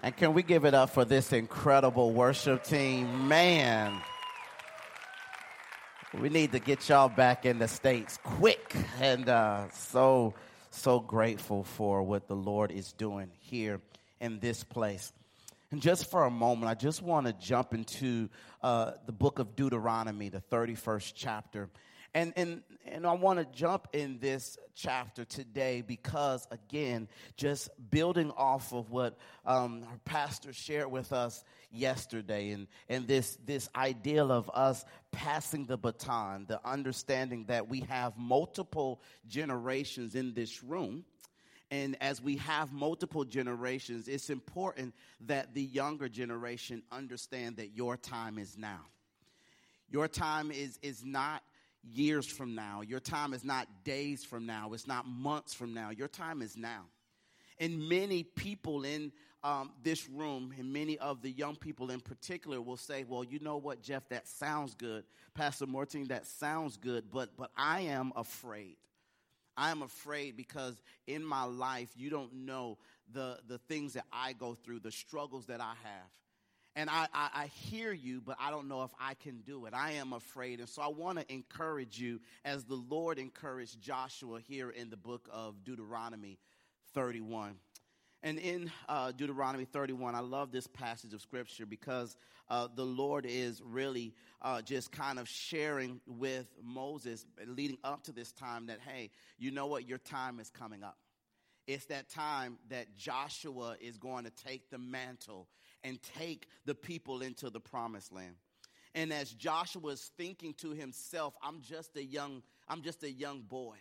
And can we give it up for this incredible worship team? Man, we need to get y'all back in the States quick. And uh, so, so grateful for what the Lord is doing here in this place. And just for a moment, I just want to jump into uh, the book of Deuteronomy, the 31st chapter. And, and, and I want to jump in this chapter today because, again, just building off of what um, our pastor shared with us yesterday and, and this, this ideal of us passing the baton, the understanding that we have multiple generations in this room. And as we have multiple generations, it's important that the younger generation understand that your time is now. Your time is, is not years from now. Your time is not days from now. It's not months from now. Your time is now. And many people in um, this room, and many of the young people in particular, will say, "Well, you know what, Jeff? That sounds good, Pastor Martin. That sounds good, but but I am afraid. I am afraid because in my life, you don't know the the things that I go through, the struggles that I have." And I, I, I, hear you, but I don't know if I can do it. I am afraid. And so I want to encourage you as the Lord encouraged Joshua here in the book of Deuteronomy 31. And in uh, Deuteronomy 31, I love this passage of scripture because uh, the Lord is really uh, just kind of sharing with Moses leading up to this time that, hey, you know what? Your time is coming up. It's that time that Joshua is going to take the mantle and take the people into the promised land. And as Joshua is thinking to himself, I'm just a young, I'm just a young boy.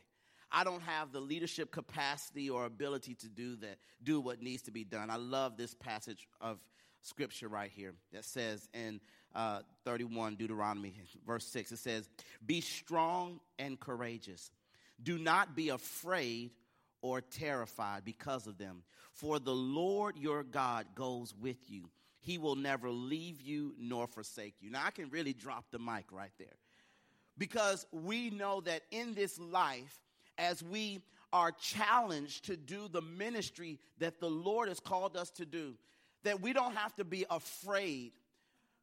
I don't have the leadership capacity or ability to do that, do what needs to be done. I love this passage of scripture right here that says in uh, 31 Deuteronomy, verse 6, it says, Be strong and courageous. Do not be afraid or terrified because of them. For the Lord your God goes with you. He will never leave you nor forsake you. Now, I can really drop the mic right there because we know that in this life, as we are challenged to do the ministry that the Lord has called us to do, that we don't have to be afraid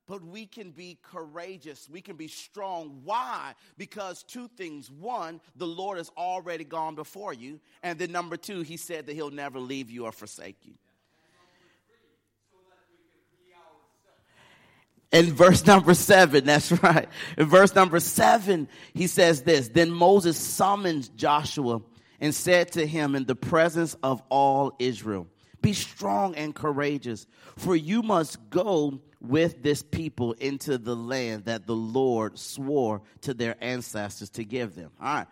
but we can be courageous. We can be strong. Why? Because two things. One, the Lord has already gone before you. And then number two, he said that he'll never leave you or forsake you. In verse number seven, that's right. In verse number seven, he says this Then Moses summoned Joshua and said to him in the presence of all Israel, Be strong and courageous, for you must go with this people into the land that the Lord swore to their ancestors to give them. All right.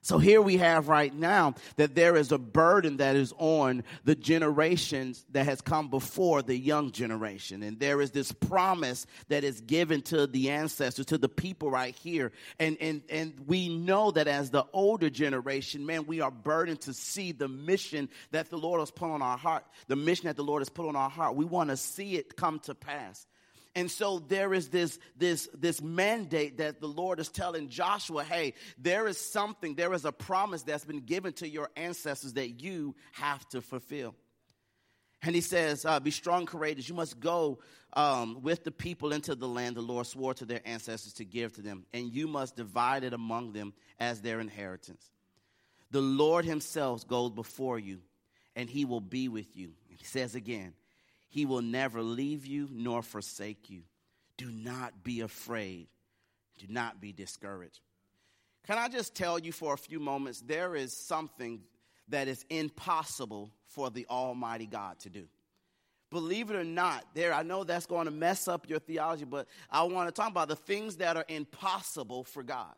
So here we have right now that there is a burden that is on the generations that has come before the young generation. And there is this promise that is given to the ancestors, to the people right here. And, and, and we know that as the older generation, man, we are burdened to see the mission that the Lord has put on our heart, the mission that the Lord has put on our heart. We want to see it come to pass. And so there is this, this, this mandate that the Lord is telling Joshua, hey, there is something, there is a promise that's been given to your ancestors that you have to fulfill. And he says, uh, Be strong, courageous. You must go um, with the people into the land the Lord swore to their ancestors to give to them, and you must divide it among them as their inheritance. The Lord Himself goes before you, and He will be with you. he says again, he will never leave you nor forsake you. Do not be afraid. Do not be discouraged. Can I just tell you for a few moments, there is something that is impossible for the Almighty God to do. Believe it or not, there, I know that's going to mess up your theology, but I want to talk about the things that are impossible for God.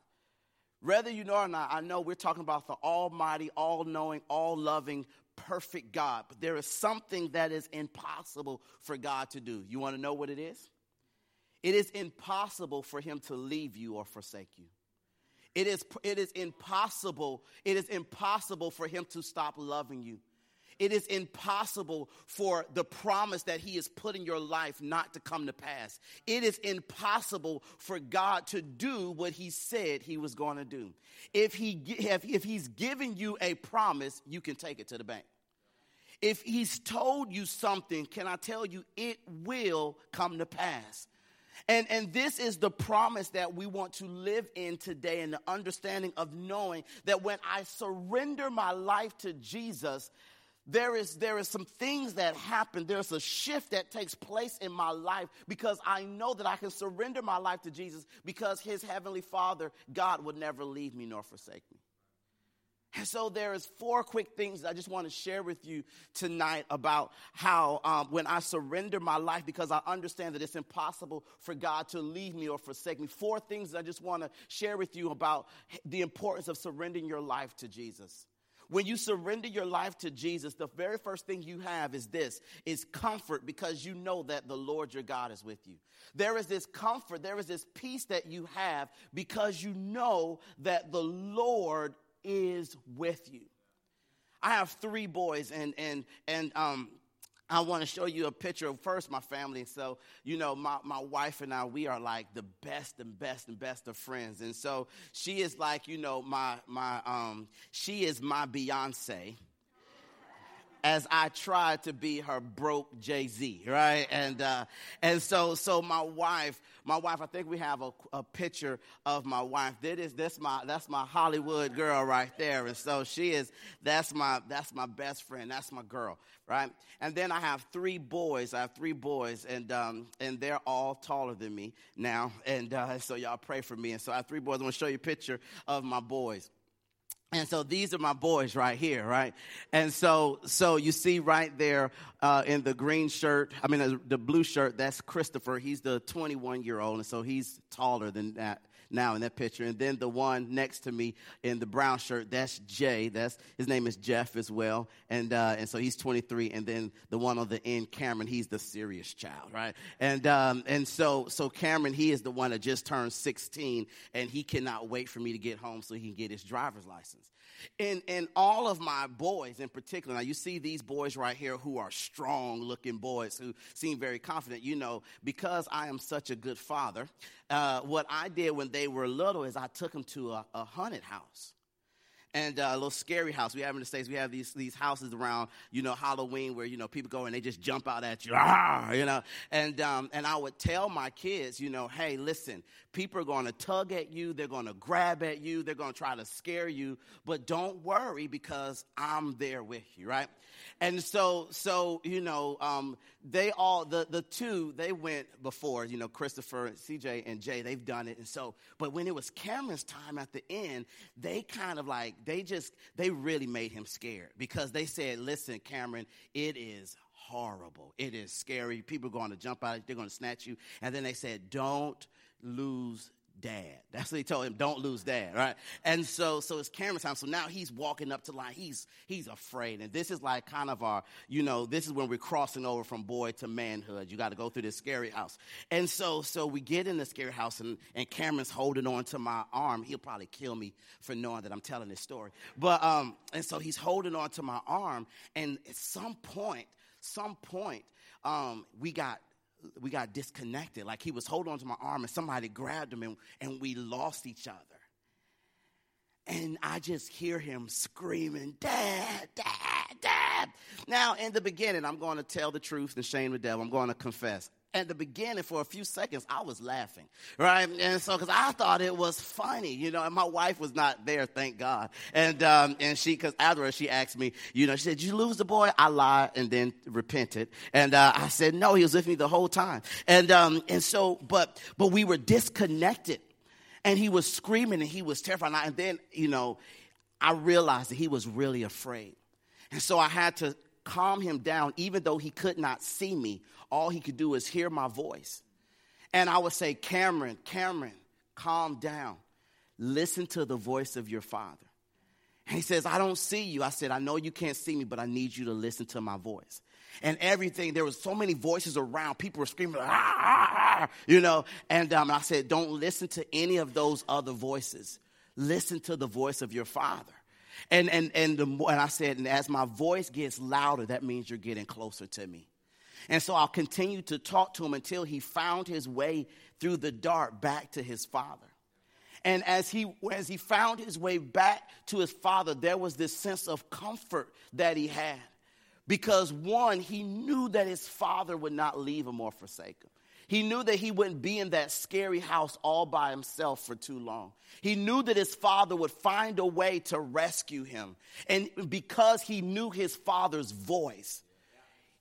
Whether you know or not, I know we're talking about the Almighty, all knowing, all loving, perfect God, but there is something that is impossible for God to do. You want to know what it is? It is impossible for him to leave you or forsake you. It is, it is impossible. It is impossible for him to stop loving you. It is impossible for the promise that He has put in your life not to come to pass. It is impossible for God to do what He said He was going to do. If, he, if, if He's giving you a promise, you can take it to the bank. If he's told you something, can I tell you, it will come to pass. And, and this is the promise that we want to live in today and the understanding of knowing that when I surrender my life to Jesus, there is, there is some things that happen. There's a shift that takes place in my life because I know that I can surrender my life to Jesus because his heavenly father, God, would never leave me nor forsake me. And so there is four quick things I just want to share with you tonight about how um, when I surrender my life, because I understand that it's impossible for God to leave me or forsake me. Four things I just want to share with you about the importance of surrendering your life to Jesus. When you surrender your life to Jesus, the very first thing you have is this is comfort because you know that the Lord your God is with you. There is this comfort, there is this peace that you have because you know that the Lord is with you. I have three boys, and and and um, I want to show you a picture of first my family. So, you know, my, my wife and I, we are like the best and best and best of friends. And so she is like, you know, my my um she is my Beyonce as I tried to be her broke Jay Z, right? And uh, and so so my wife, my wife, I think we have a, a picture of my wife. That is that's my that's my Hollywood girl right there. And so she is that's my that's my best friend. That's my girl, right? And then I have three boys. I have three boys, and um, and they're all taller than me now. And uh, so y'all pray for me. And so I have three boys. I'm gonna show you a picture of my boys. And so these are my boys right here, right? And so, so you see right there uh, in the green shirt, I mean, uh, the blue shirt, that's Christopher. He's the 21 year old, and so he's taller than that now in that picture. And then the one next to me in the brown shirt, that's Jay. That's his name is Jeff as well. And uh, and so he's 23. And then the one on the end, Cameron, he's the serious child, right? And um, and so so Cameron, he is the one that just turned 16, and he cannot wait for me to get home so he can get his driver's license. And and all of my boys in particular, now you see these boys right here who are strong looking boys who seem very confident. You know, because I am such a good father, uh, what I did when they were little is I took them to a, a haunted house and uh, a little scary house. We have in the States, we have these, these houses around, you know, Halloween where, you know, people go and they just jump out at you, ah, you know. And, um, and I would tell my kids, you know, hey, listen, people are going to tug at you, they're going to grab at you, they're going to try to scare you, but don't worry because I'm there with you, right? And so, so you know, um, they all the the two they went before. You know, Christopher, CJ, and Jay. They've done it. And so, but when it was Cameron's time at the end, they kind of like they just they really made him scared because they said, "Listen, Cameron, it is." Horrible. It is scary. People are going to jump out. They're going to snatch you. And then they said, "Don't lose dad. That's what he told him. Don't lose dad, right? And so, so it's Cameron's time. So now he's walking up to line. He's he's afraid, and this is like kind of our, you know, this is when we're crossing over from boy to manhood. You got to go through this scary house. And so, so we get in the scary house, and and Cameron's holding on to my arm. He'll probably kill me for knowing that I'm telling this story. But um, and so he's holding on to my arm, and at some point, some point, um, we got we got disconnected. Like he was holding on to my arm and somebody grabbed him and, and we lost each other. And I just hear him screaming, Dad, Dad, Dad. Now, in the beginning, I'm going to tell the truth and shame the devil. I'm going to confess at the beginning for a few seconds i was laughing right? And so because i thought it was funny you know and my wife was not there thank god. And um and she because afterwards she asked me you know she said you lose the boy? I lied and then repented. And uh, i said no he was with me the whole time. And um and so but but we were disconnected. And he was screaming and he was terrified. And then you know i realized that he was really afraid. And so i had to calm him down, even though he could not see me. All he could do is hear my voice. And I would say, Cameron, Cameron, calm down. Listen to the voice of your father. And he says, I don't see you. I said, I know you can't see me, but I need you to listen to my voice. And everything, there was so many voices around. People were screaming, ah, ah, ah, you know. And um, I said, don't listen to any of those other voices. Listen to the voice of your father. And, and, and, the, and I said, and as my voice gets louder, that means you're getting closer to me. And so I'll continue to talk to him until he found his way through the dark back to his father. And as he, as he found his way back to his father, there was this sense of comfort that he had Because one, he knew that his father would not leave him or forsake him. He knew that he wouldn't be in that scary house all by himself for too long. He knew that his father would find a way to rescue him. And because he knew his father's voice,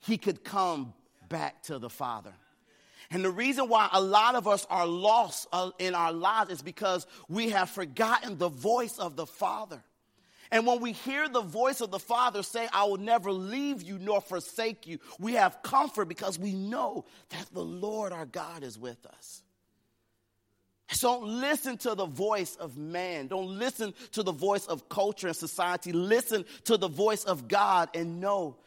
he could come back to the father. And the reason why a lot of us are lost uh, in our lives is because we have forgotten the voice of the Father. And when we hear the voice of the Father say, I will never leave you nor forsake you, we have comfort because we know that the Lord our God is with us. So don't listen to the voice of man. Don't listen to the voice of culture and society. Listen to the voice of God and know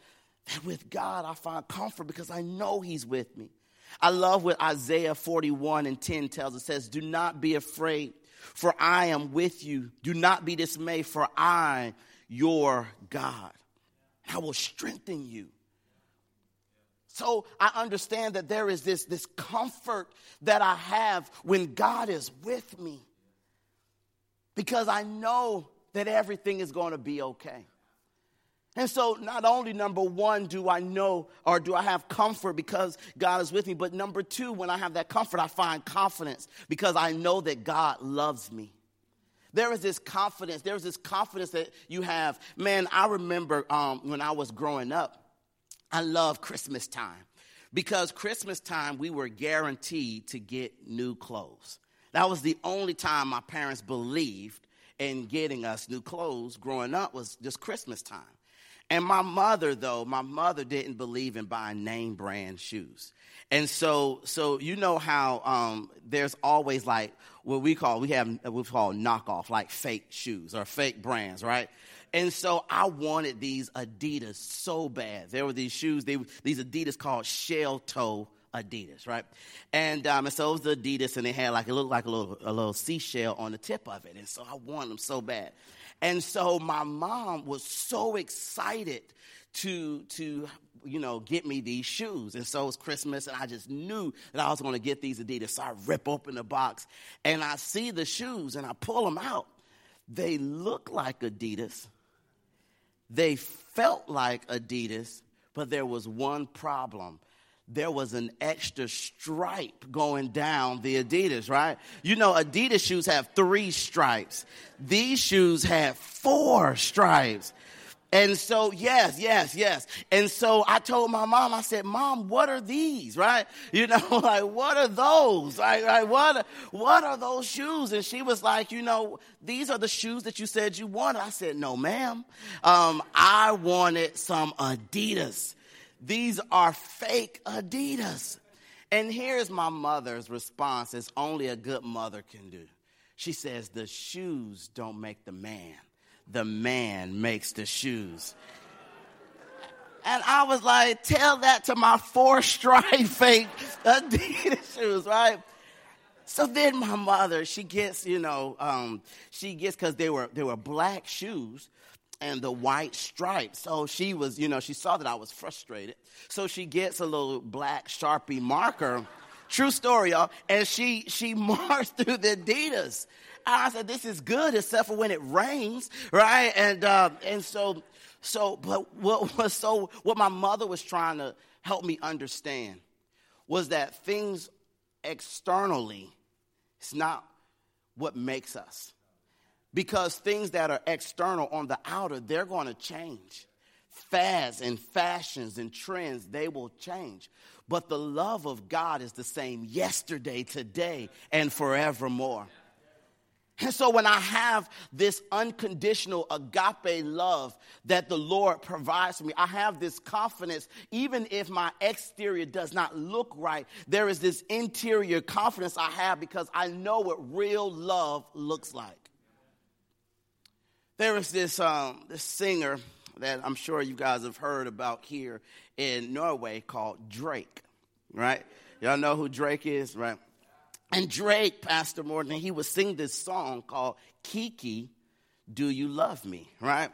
that with God I find comfort because I know He's with me. I love what Isaiah 41 and 10 tells. It says, Do not be afraid for I am with you. Do not be dismayed, for I, your God, I will strengthen you. So I understand that there is this, this comfort that I have when God is with me because I know that everything is going to be okay. And so, not only number one, do I know or do I have comfort because God is with me, but number two, when I have that comfort, I find confidence because I know that God loves me. There is this confidence. There's this confidence that you have. Man, I remember um, when I was growing up, I love Christmas time because Christmas time we were guaranteed to get new clothes. That was the only time my parents believed in getting us new clothes growing up was just Christmas time. And my mother, though, my mother didn't believe in buying name brand shoes. And so, so you know how um, there's always like what we call we have we call knockoff, like fake shoes or fake brands, right? And so I wanted these Adidas so bad. There were these shoes, they, these Adidas called shell toe Adidas, right? And, um, and so it was the Adidas, and they had like it looked like a little a little seashell on the tip of it, and so I wanted them so bad. And so my mom was so excited to to you know get me these shoes. And so it's christmas and i just knew that i was going to get these adidas. So i rip open the box and i see the shoes and i pull them out. They look like adidas. They felt like adidas but there was one problem there was an extra stripe going down the Adidas, right? You know, Adidas shoes have three stripes. These shoes have four stripes. And so, yes, yes, yes. And so I told my mom, I said, Mom, what are these, right? You know, like, what are those? Like, like what, what are those shoes? And she was like, you know, these are the shoes that you said you wanted. I said, no, ma'am. Um, I wanted some Adidas. These are fake Adidas. And here's my mother's response, as only a good mother can do. She says, The shoes don't make the man, the man makes the shoes. And I was like, Tell that to my four stripe fake Adidas shoes, right? So then my mother, she gets, you know, um, she gets because they were they were black shoes, and the white stripes. So she was, you know, she saw that I was frustrated. So she gets a little black Sharpie marker. True story, y'all. And she she marched through the Adidas. I said, "This is good, except for when it rains, right?" And uh, and so so, but what was so what my mother was trying to help me understand was that things externally, it's not what makes us because things that are external on the outer, they're going to change. Fads and fashions and trends, they will change. But the love of God is the same yesterday, today, and forevermore. And so when I have this unconditional agape love that the Lord provides for me, I have this confidence, even if my exterior does not look right, there is this interior confidence I have because I know what real love looks like. There was this, um, this singer that I'm sure you guys have heard about here in Norway called Drake, right? Y'all know who Drake is, right? And Drake, Pastor Morton, he would sing this song called Kiki, Do You Love Me, right?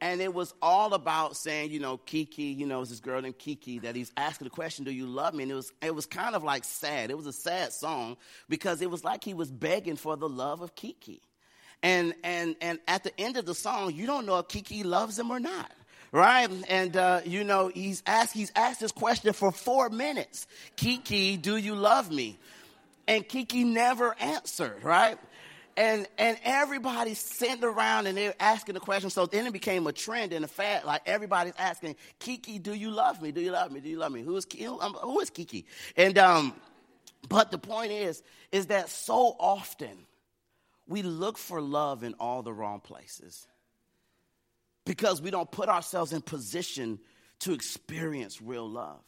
And it was all about saying, you know, Kiki, you know, it's this girl named Kiki that he's asking the question, Do you love me? And it was, it was kind of like sad. It was a sad song because it was like he was begging for the love of Kiki. And, and, and at the end of the song, you don't know if Kiki loves him or not right? And uh, you know, he's asked he's asked this question for four minutes. Kiki, do you love me? And Kiki never answered, right? And and everybody's sitting around and they're asking the question. So then it became a trend and a fad. Like everybody's asking, Kiki, do you love me? Do you love me? Do you love me? Who is um, who is Kiki? And um, but the point is, is that so often we look for love in all the wrong places because we don't put ourselves in position to experience real love.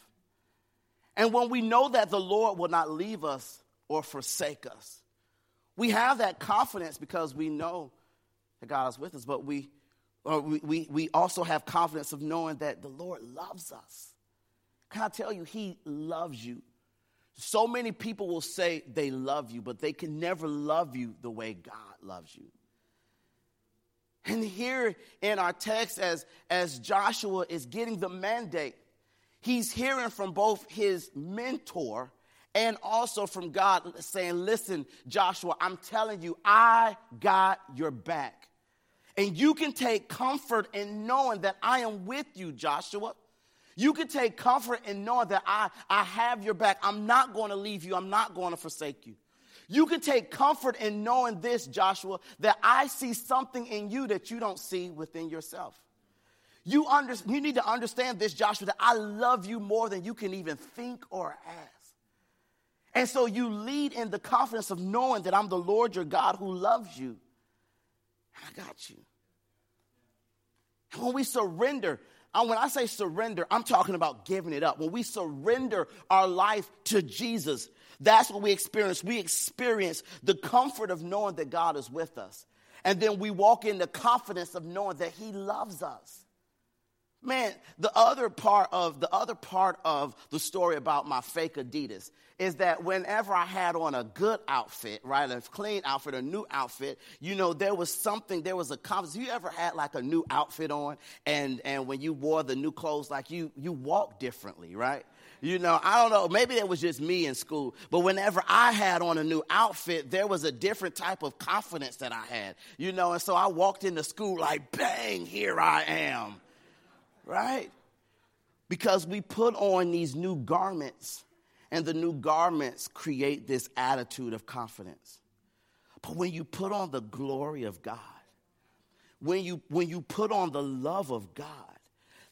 And when we know that the Lord will not leave us or forsake us, we have that confidence because we know that God is with us, but we, we, we, we also have confidence of knowing that the Lord loves us. Can I tell you, He loves you. So many people will say they love you, but they can never love you the way God loves you. And here in our text, as, as Joshua is getting the mandate, he's hearing from both his mentor and also from God saying, Listen, Joshua, I'm telling you, I got your back. And you can take comfort in knowing that I am with you, Joshua. You can take comfort in knowing that I, I have your back. I'm not going to leave you, I'm not going to forsake you. You can take comfort in knowing this, Joshua, that I see something in you that you don't see within yourself. You, under, you need to understand this, Joshua, that I love you more than you can even think or ask. And so you lead in the confidence of knowing that I'm the Lord your God who loves you. I got you. And when we surrender, and when I say surrender, I'm talking about giving it up. When we surrender our life to Jesus, that's what we experience. We experience the comfort of knowing that God is with us. And then we walk in the confidence of knowing that He loves us. Man, the other part of the other part of the story about my fake Adidas is that whenever I had on a good outfit, right, a clean outfit, a new outfit, you know, there was something, there was a confidence. You ever had like a new outfit on, and and when you wore the new clothes, like you you walk differently, right? You know, I don't know, maybe it was just me in school, but whenever I had on a new outfit, there was a different type of confidence that I had, you know, and so I walked into school like, bang, here I am right? Because we put on these new garments, and the new garments create this attitude of confidence. But when you put on the glory of God, when you, when you put on the love of God,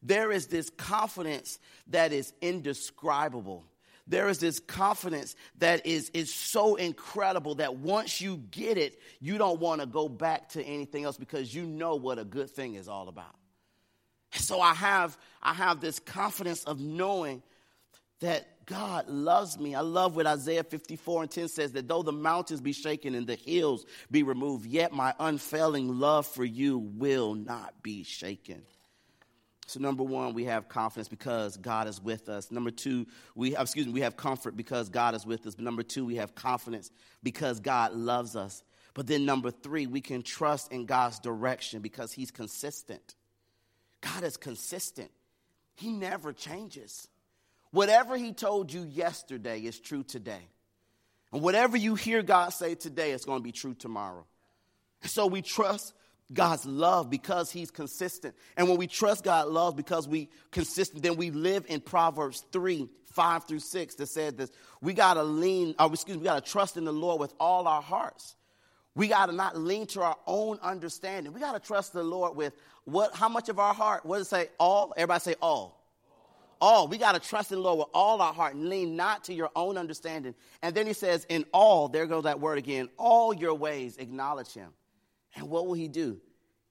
there is this confidence that is indescribable. There is this confidence that is, is so incredible that once you get it, you don't want to go back to anything else because you know what a good thing is all about. So I have, I have this confidence of knowing that God loves me. I love what Isaiah 54 and 10 says that though the mountains be shaken and the hills be removed, yet my unfailing love for you will not be shaken. So number one, we have confidence because God is with us. Number two, we uh, excuse me, we have comfort because God is with us. But number two, we have confidence because God loves us. But then number three, we can trust in God's direction because He's consistent. God is consistent, He never changes. Whatever He told you yesterday is true today. And whatever you hear God say today is going to be true tomorrow. So we trust God's love because He's consistent. And when we trust God's love because we consistent, then we live in Proverbs 3, 5 through 6 that said this. We gotta lean, or excuse me, we gotta trust in the Lord with all our hearts. We gotta not lean to our own understanding. We gotta trust the Lord with what, how much of our heart? What does it say? All? Everybody say all. All. We got to trust in the Lord with all our heart and lean not to your own understanding. And then he says, in all, there goes that word again, all your ways acknowledge him. And what will he do?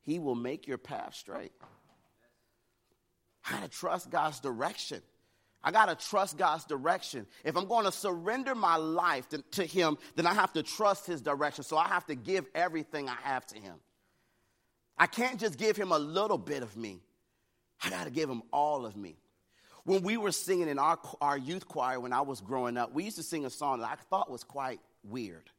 He will make your path straight. Got to trust God's direction. I got to trust God's direction. If I'm going to surrender my life to, to, Him, then I have to trust His direction. So I have to give everything I have to Him. I can't just give him a little bit of me. I got to give him all of me. When we were singing in our, our youth choir when I was growing up, we used to sing a song that I thought was quite weird.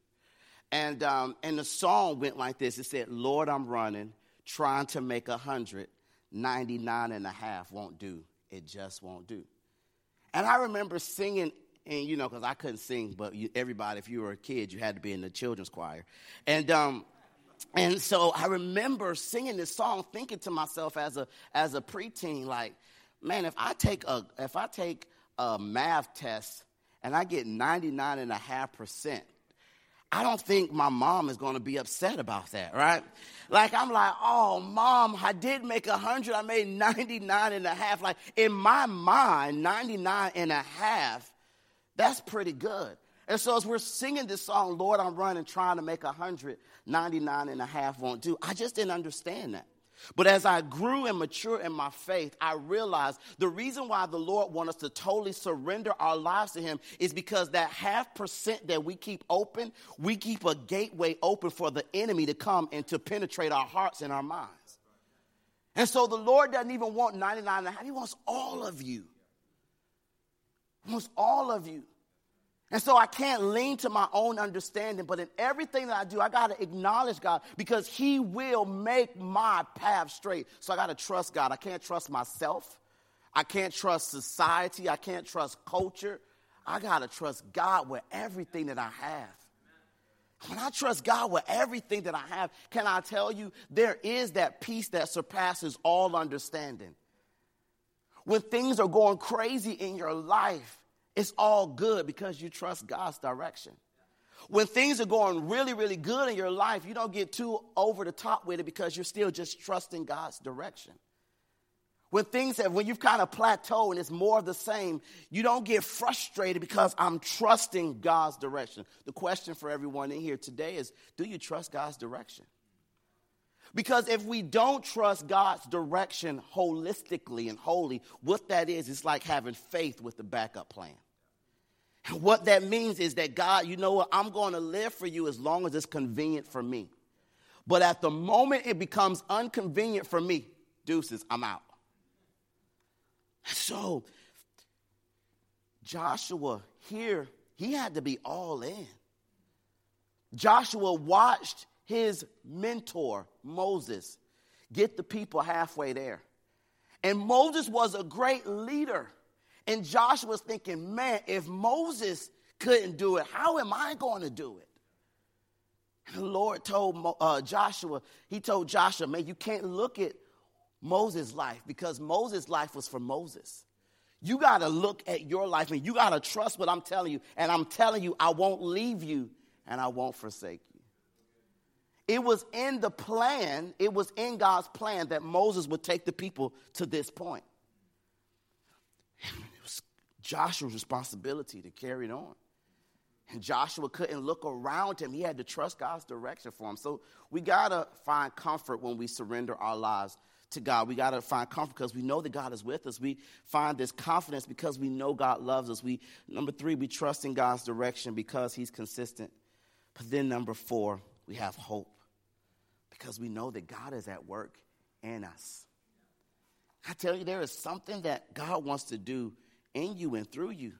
And, um, and the song went like this it said, Lord, I'm running, trying to make a hundred, 99 and a half won't do. It just won't do. And I remember singing, and you know, because I couldn't sing, but you, everybody, if you were a kid, you had to be in the children's choir. And um, and so I remember singing this song, thinking to myself as a as a preteen, like, man, if I take a if I take a math test and I get 99 and a half percent, I don't think my mom is going to be upset about that, right? Like, I'm like, oh, mom, I did make 100. I made 99 and a half. Like, in my mind, 99 and a half, that's pretty good. And so as we're singing this song, Lord, I'm running, trying to make 100, 99 and a half won't do. I just didn't understand that. But as I grew and matured in my faith, I realized the reason why the Lord wants us to totally surrender our lives to Him is because that half percent that we keep open, we keep a gateway open for the enemy to come and to penetrate our hearts and our minds. And so the Lord doesn't even want 99 and a half, He wants all of you. He wants all of you. And so I can't lean to my own understanding, but in everything that I do, I got to acknowledge God because He will make my path straight. So I got to trust God. I can't trust myself. I can't trust society. I can't trust culture. I got to trust God with everything that I have. When I trust God with everything that I have, can I tell you, there is that peace that surpasses all understanding. When things are going crazy in your life, it's all good because you trust God's direction. When things are going really, really good in your life, you don't get too over the top with it because you're still just trusting God's direction. When things have, when you've kind of plateaued and it's more of the same, you don't get frustrated because I'm trusting God's direction. The question for everyone in here today is do you trust God's direction? Because if we don't trust God's direction holistically and wholly, what that is, it's like having faith with the backup plan. What that means is that God, you know what, I'm going to live for you as long as it's convenient for me. But at the moment it becomes inconvenient for me, deuces, I'm out. So, Joshua here, he had to be all in. Joshua watched his mentor, Moses, get the people halfway there. And Moses was a great leader. And Joshua was thinking, man, if Moses couldn't do it, how am I going to do it? And the Lord told uh, Joshua, he told Joshua, man, you can't look at Moses' life because Moses' life was for Moses. You got to look at your life and you got to trust what I'm telling you. And I'm telling you, I won't leave you and I won't forsake you. It was in the plan, it was in God's plan that Moses would take the people to this point. Joshua's responsibility to carry it on. And Joshua couldn't look around him. He had to trust God's direction for him. So we got to find comfort when we surrender our lives to God. We got to find comfort because we know that God is with us. We find this confidence because we know God loves us. We number 3, we trust in God's direction because he's consistent. But then number 4, we have hope because we know that God is at work in us. I tell you there is something that God wants to do in you and through you.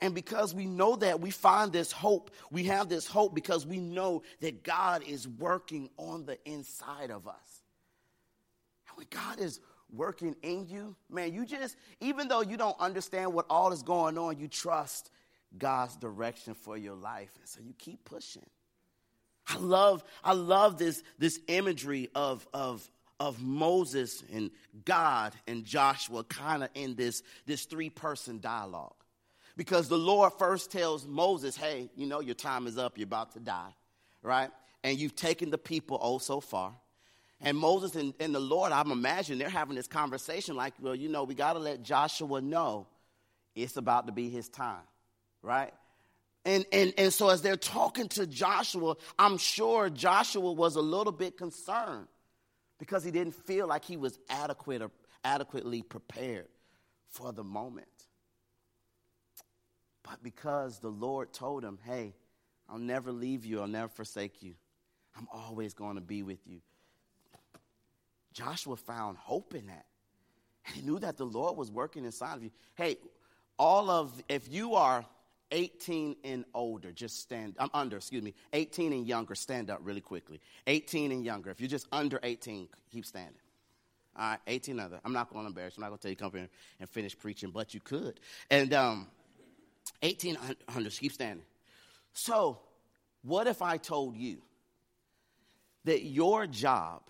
And because we know that, we find this hope. We have this hope because we know that God is working on the inside of us. And when God is working in you, man, you just, even though you don't understand what all is going on, you trust God's direction for your life. And so you keep pushing. I love, I love this, this imagery of, of, of Moses and God and Joshua kind of in this, this three person dialogue. Because the Lord first tells Moses, hey, you know, your time is up, you're about to die, right? And you've taken the people oh so far. And Moses and, and the Lord, I'm imagining they're having this conversation like, well, you know, we got to let Joshua know it's about to be his time, right? And, and, and so as they're talking to Joshua, I'm sure Joshua was a little bit concerned because he didn't feel like he was adequate or adequately prepared for the moment. But because the Lord told him, hey, I'll never leave you, I'll never forsake you, I'm always going to be with you. Joshua found hope in that. And he knew that the Lord was working inside of you. Hey, all of, if you are 18 and older, just stand, I'm under, excuse me, 18 and younger, stand up really quickly. 18 and younger. If you're just under 18, keep standing. All right, 18 other. I'm not going to embarrass you. I'm not going to tell you come here and finish preaching, but you could. And um, 18 hundred, keep standing. So, what if I told you that your job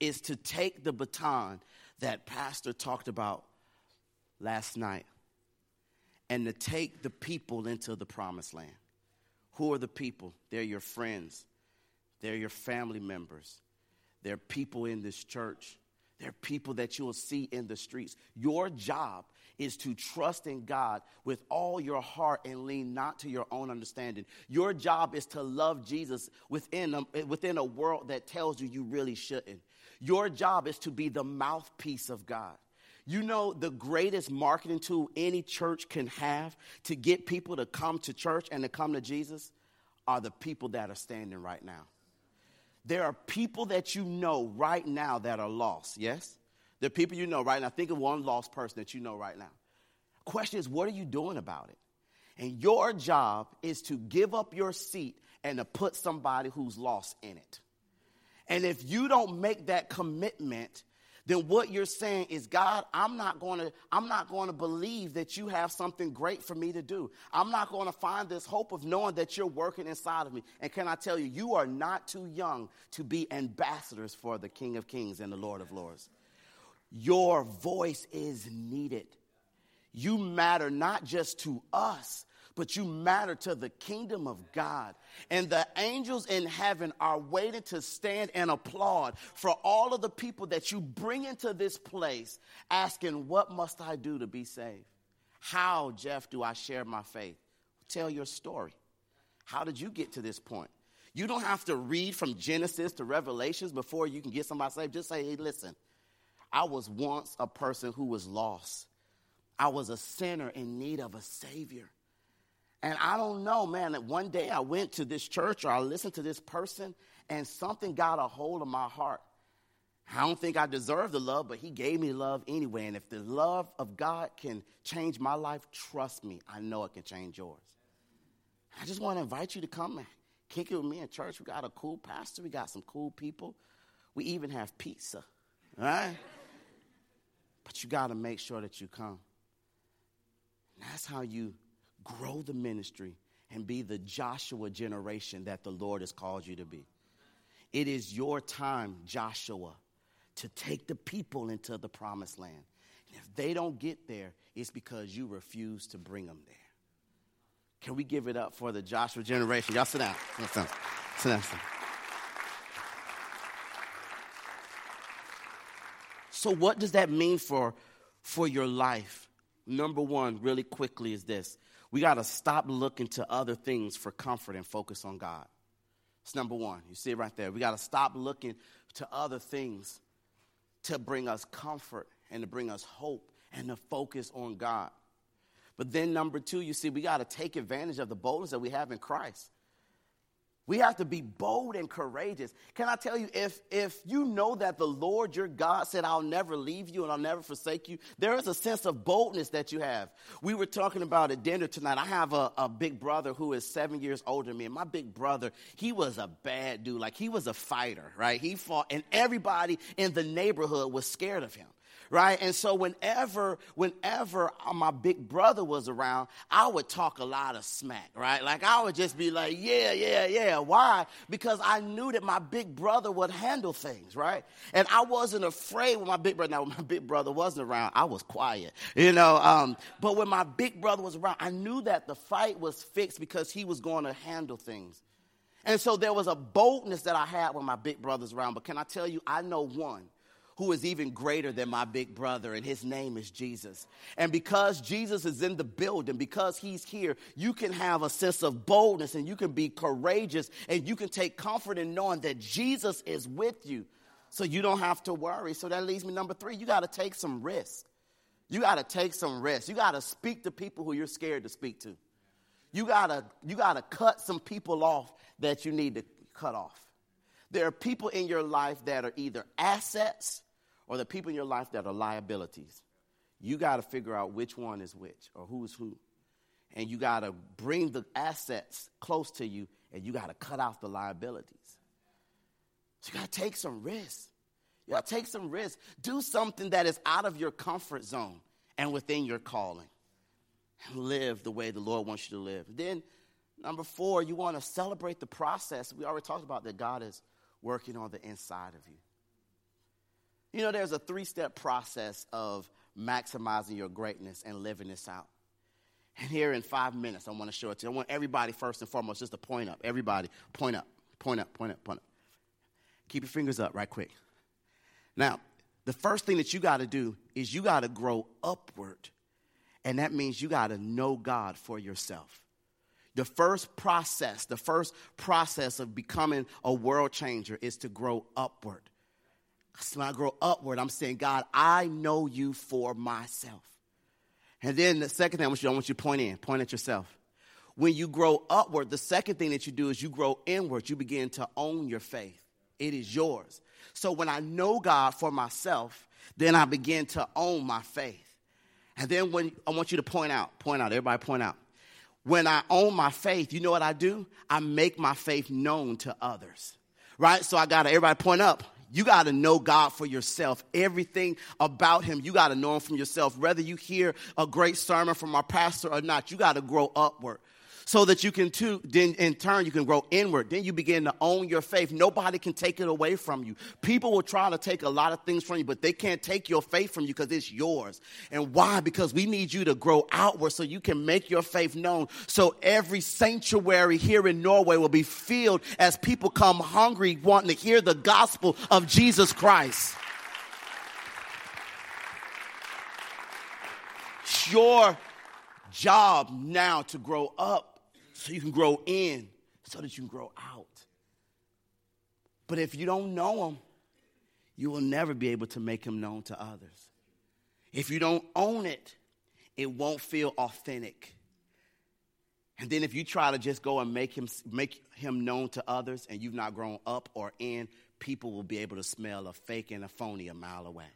is to take the baton that Pastor talked about last night and to take the people into the promised land. Who are the people? They're your friends, they're your family members, they're people in this church, they're people that you will see in the streets. Your job is to trust in God with all your heart and lean not to your own understanding. Your job is to love Jesus within a, within a world that tells you you really shouldn't. Your job is to be the mouthpiece of God. You know, the greatest marketing tool any church can have to get people to come to church and to come to Jesus are the people that are standing right now. There are people that you know right now that are lost, yes? Are people you know right now. Think of one lost person that you know right now. Question is, what are you doing about it? And your job is to give up your seat and to put somebody who's lost in it. And if you don't make that commitment, then what you're saying is god i'm not going to i'm not going to believe that you have something great for me to do. I'm not going to find this hope of knowing that you're working inside of me. And can i tell you you are not too young to be ambassadors for the king of kings and the lord of lords. Your voice is needed. You matter not just to us but you matter to the kingdom of God. And the angels in heaven are waiting to stand and applaud for all of the people that you bring into this place, asking, What must I do to be saved? How, Jeff, do I share my faith? Tell your story. How did you get to this point? You don't have to read from Genesis to Revelations before you can get somebody saved. Just say, hey, listen, I was once a person who was lost. I was a sinner in need of a Savior. And I don't know, man, that one day I went to this church or I listened to this person and something got a hold of my heart. I don't think I deserve the love, but he gave me love anyway. And if the love of God can change my life, trust me, I know it can change yours. I just want to invite you to come and kick it with me in church. We got a cool pastor, we got some cool people. We even have pizza, right? but you got to make sure that you come. And that's how you grow the ministry, and be the Joshua generation that the Lord has called you to be. It is your time, Joshua, to take the people into the promised land. And if they don't get there, it's because you refuse to bring them there. Can we give it up for the Joshua generation? Y'all sit down. Sit down. Sit down. Sit down. So, what does that mean for, for your life? Number one, really quickly, is this we got to stop looking to other things for comfort and focus on God. It's number one. You see it right there. We got to stop looking to other things to bring us comfort and to bring us hope and to focus on God. But then, number two, you see, we got to take advantage of the boldness that we have in Christ. We have to be bold and courageous. Can I tell you, if, if you know that the Lord your God said, I'll never leave you and I'll never forsake you, there is a sense of boldness that you have. We were talking about at dinner tonight. I have a, a big brother who is seven years older than me. And my big brother, he was a bad dude. Like he was a fighter, right? He fought, and everybody in the neighborhood was scared of him right? And so whenever, whenever my big brother was around, I would talk a lot of smack, right? Like I would just be like, yeah, yeah, yeah. Why? Because I knew that my big brother would handle things, right? And I wasn't afraid when my big brother, now when my big brother wasn't around, I was quiet, you know. Um, but when my big brother was around, I knew that the fight was fixed because he was going to handle things. And so there was a boldness that I had when my big brother's around. But can I tell you, I know one who is even greater than my big brother, and his name is Jesus. And because Jesus is in the building, because he's here, you can have a sense of boldness and you can be courageous and you can take comfort in knowing that Jesus is with you. So you don't have to worry. So that leads me number three, you got to take some risk. You got to take some risk. You got to speak to people who you're scared to speak to. You got to you got to cut some people off that you need to cut off. There are people in your life that are either assets or the people in your life that are liabilities. You got to figure out which one is which or who's who. And you got to bring the assets close to you and you got to cut out the liabilities. So you got to take some risks. You got to take some risks. Do something that is out of your comfort zone and within your calling. And live the way the Lord wants you to live. Then, number four, you want to celebrate the process. We already talked about that God is working on the inside of you. You know, there's a three step process of maximizing your greatness and living this out. And here in five minutes, I want to show it to you. I want everybody, first and foremost, just to point up. Everybody, point up, point up, point up, point up. Keep your fingers up right quick. Now, the first thing that you got to do is you got to grow upward. And that means you got to know God for yourself. The first process, the first process of becoming a world changer is to grow upward. So when I grow upward, I'm saying, God, I know you for myself. And then the second thing I want you, I want you to point in, point at yourself. When you grow upward, the second thing that you do is you grow inward. You begin to own your faith. It is yours. So when I know God for myself, then I begin to own my faith. And then when I want you to point out, point out, everybody point out. When I own my faith, you know what I do? I make my faith known to others. Right? So I got everybody point up. You got to know God for yourself. Everything about Him, you got to know Him from yourself. Whether you hear a great sermon from our pastor or not, you got to grow upward so that you can too then in turn you can grow inward. Then you begin to own your faith. Nobody can take it away from you. People will try to take a lot of things from you but they can't take your faith from you because it's yours. And why? Because we need you to grow outward so you can make your faith known. So every sanctuary here in norway will be filled as people come hungry wanting to hear the gospel of jesus christ. It's your job now to grow up so you can grow in, so that you can grow out. But if you don't know him, you will never be able to make him known to others. If you don't own it, it won't feel authentic. And then if you try to just go and make him make him known to others and you've not grown up or in, people will be able to smell a fake and a phony a mile away.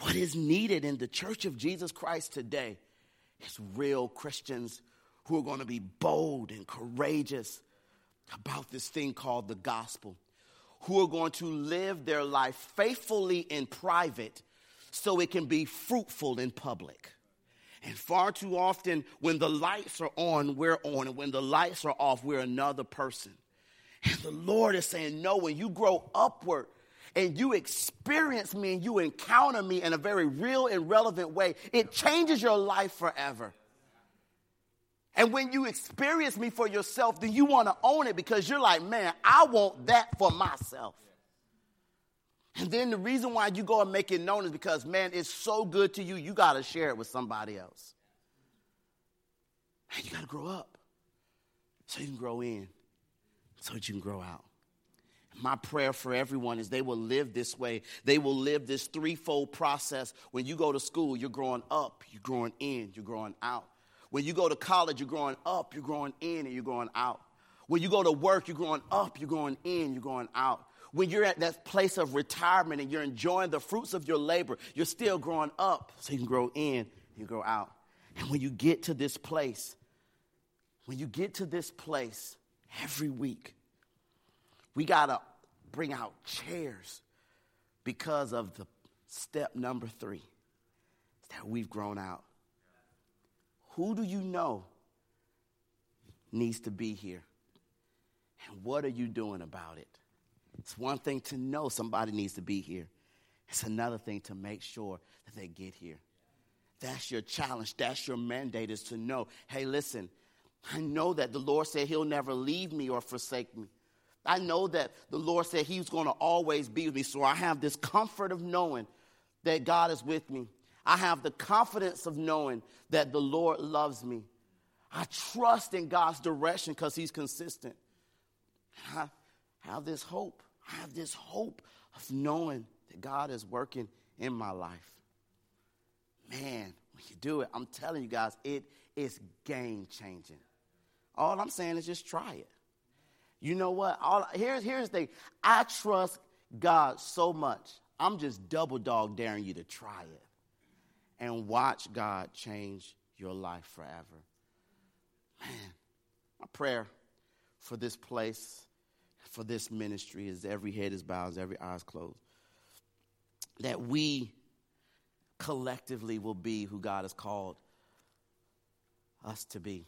What is needed in the church of Jesus Christ today is real Christians who are going to be bold and courageous about this thing called the gospel, who are going to live their life faithfully in private so it can be fruitful in public. And far too often, when the lights are on, we're on. And when the lights are off, we're another person. And the Lord is saying, No, when you grow upward and you experience me and you encounter me in a very real and relevant way, it changes your life forever. And when you experience me for yourself, then you want to own it because you're like, man, I want that for myself. And then the reason why you go and make it known is because, man, it's so good to you, you got to share it with somebody else. Man, you got to grow up so you can grow in, so that you can grow out. My prayer for everyone is they will live this way. They will live this threefold process. When you go to school, you're growing up, you're growing in, you're growing out. When you go to college, you're growing up, you're growing in, and you're growing out. When you go to work, you're growing up, you're growing in, you're growing out. When you're at that place of retirement and you're enjoying the fruits of your labor, you're still growing up so you can grow in, you grow out. And when you get to this place, when you get to this place every week, we got to bring out chairs because of the step number three that we've grown out. Who do you know needs to be here? And what are you doing about it? It's one thing to know somebody needs to be here, it's another thing to make sure that they get here. That's your challenge. That's your mandate is to know hey, listen, I know that the Lord said He'll never leave me or forsake me. I know that the Lord said He's going to always be with me. So I have this comfort of knowing that God is with me. I have the confidence of knowing that the Lord loves me. I trust in God's direction because He's consistent. I have this hope. I have this hope of knowing that God is working in my life. Man, when you do it, I'm telling you guys, it is game changing. All I'm saying is just try it. You know what? All, here's, here's the thing I trust God so much, I'm just double dog daring you to try it and watch God change your life forever. Man, my prayer for this place, for this ministry, is every head is bowed, every eye is closed. That we collectively will be who God has called us to be.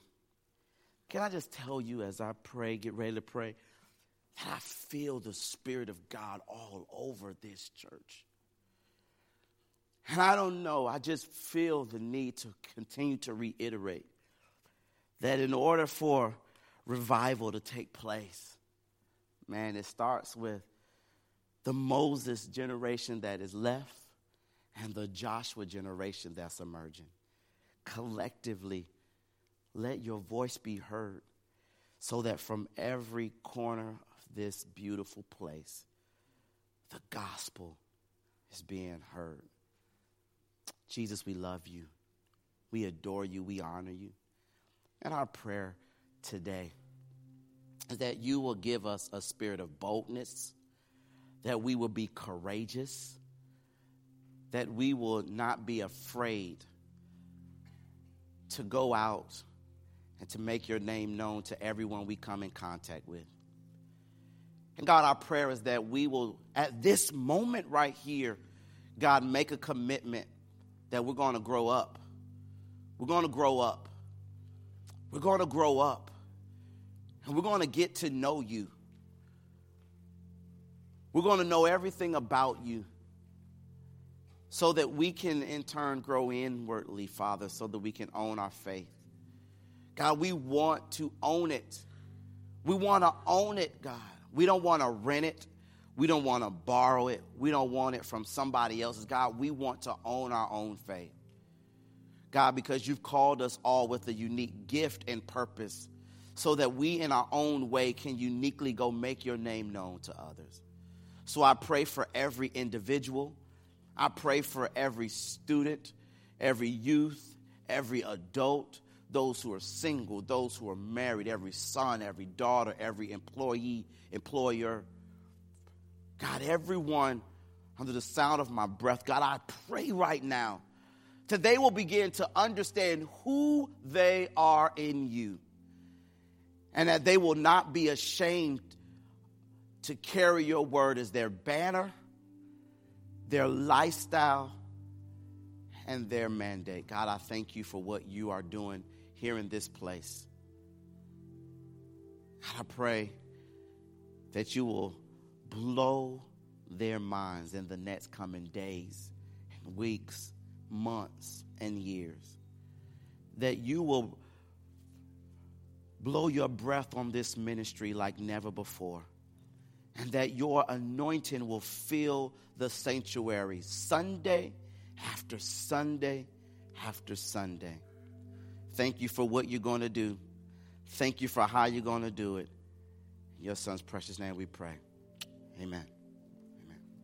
Can I just tell you as I pray, get ready to pray, that I feel the Spirit of God all over this church. And I don't know, I just feel the need to continue to reiterate that in order for revival to take place, man, it starts with the Moses generation that is left and the Joshua generation that's emerging. Collectively, let your voice be heard so that from every corner of this beautiful place, the gospel is being heard. Jesus, we love you. We adore you. We honor you. And our prayer today is that you will give us a spirit of boldness, that we will be courageous, that we will not be afraid to go out and to make your name known to everyone we come in contact with. And God, our prayer is that we will, at this moment right here, God, make a commitment that we're going to grow up. We're going to grow up. We're going to grow up. And we're going to get to know you. We're going to know everything about you so that we can, in turn, grow inwardly, Father, so that we can own our faith. God, we want to own it. We want to own it, God. We don't want to rent it. We don't want to borrow it. We don't want it from somebody else's. God, we want to own our own faith. God, because you've called us all with a unique gift and purpose so that we, in our own way, can uniquely go make your name known to others. So I pray for every individual. I pray for every student, every youth, every adult, those who are single, those who are married, every son, every daughter, every employee, employer. God, everyone under the sound of my breath, God, I pray right now that they will begin to understand who they are in you and that they will not be ashamed to carry your word as their banner, their lifestyle, and their mandate. God, I thank you for what you are doing here in this place. God, I pray that you will blow their minds in the next coming days and weeks, months, and years. That you will blow your breath on this ministry like never before. And that your anointing will fill the sanctuary Sunday after Sunday after Sunday. Thank you for what you're going to do. Thank you for how you're going to do it. In your son's precious name we pray. Amen.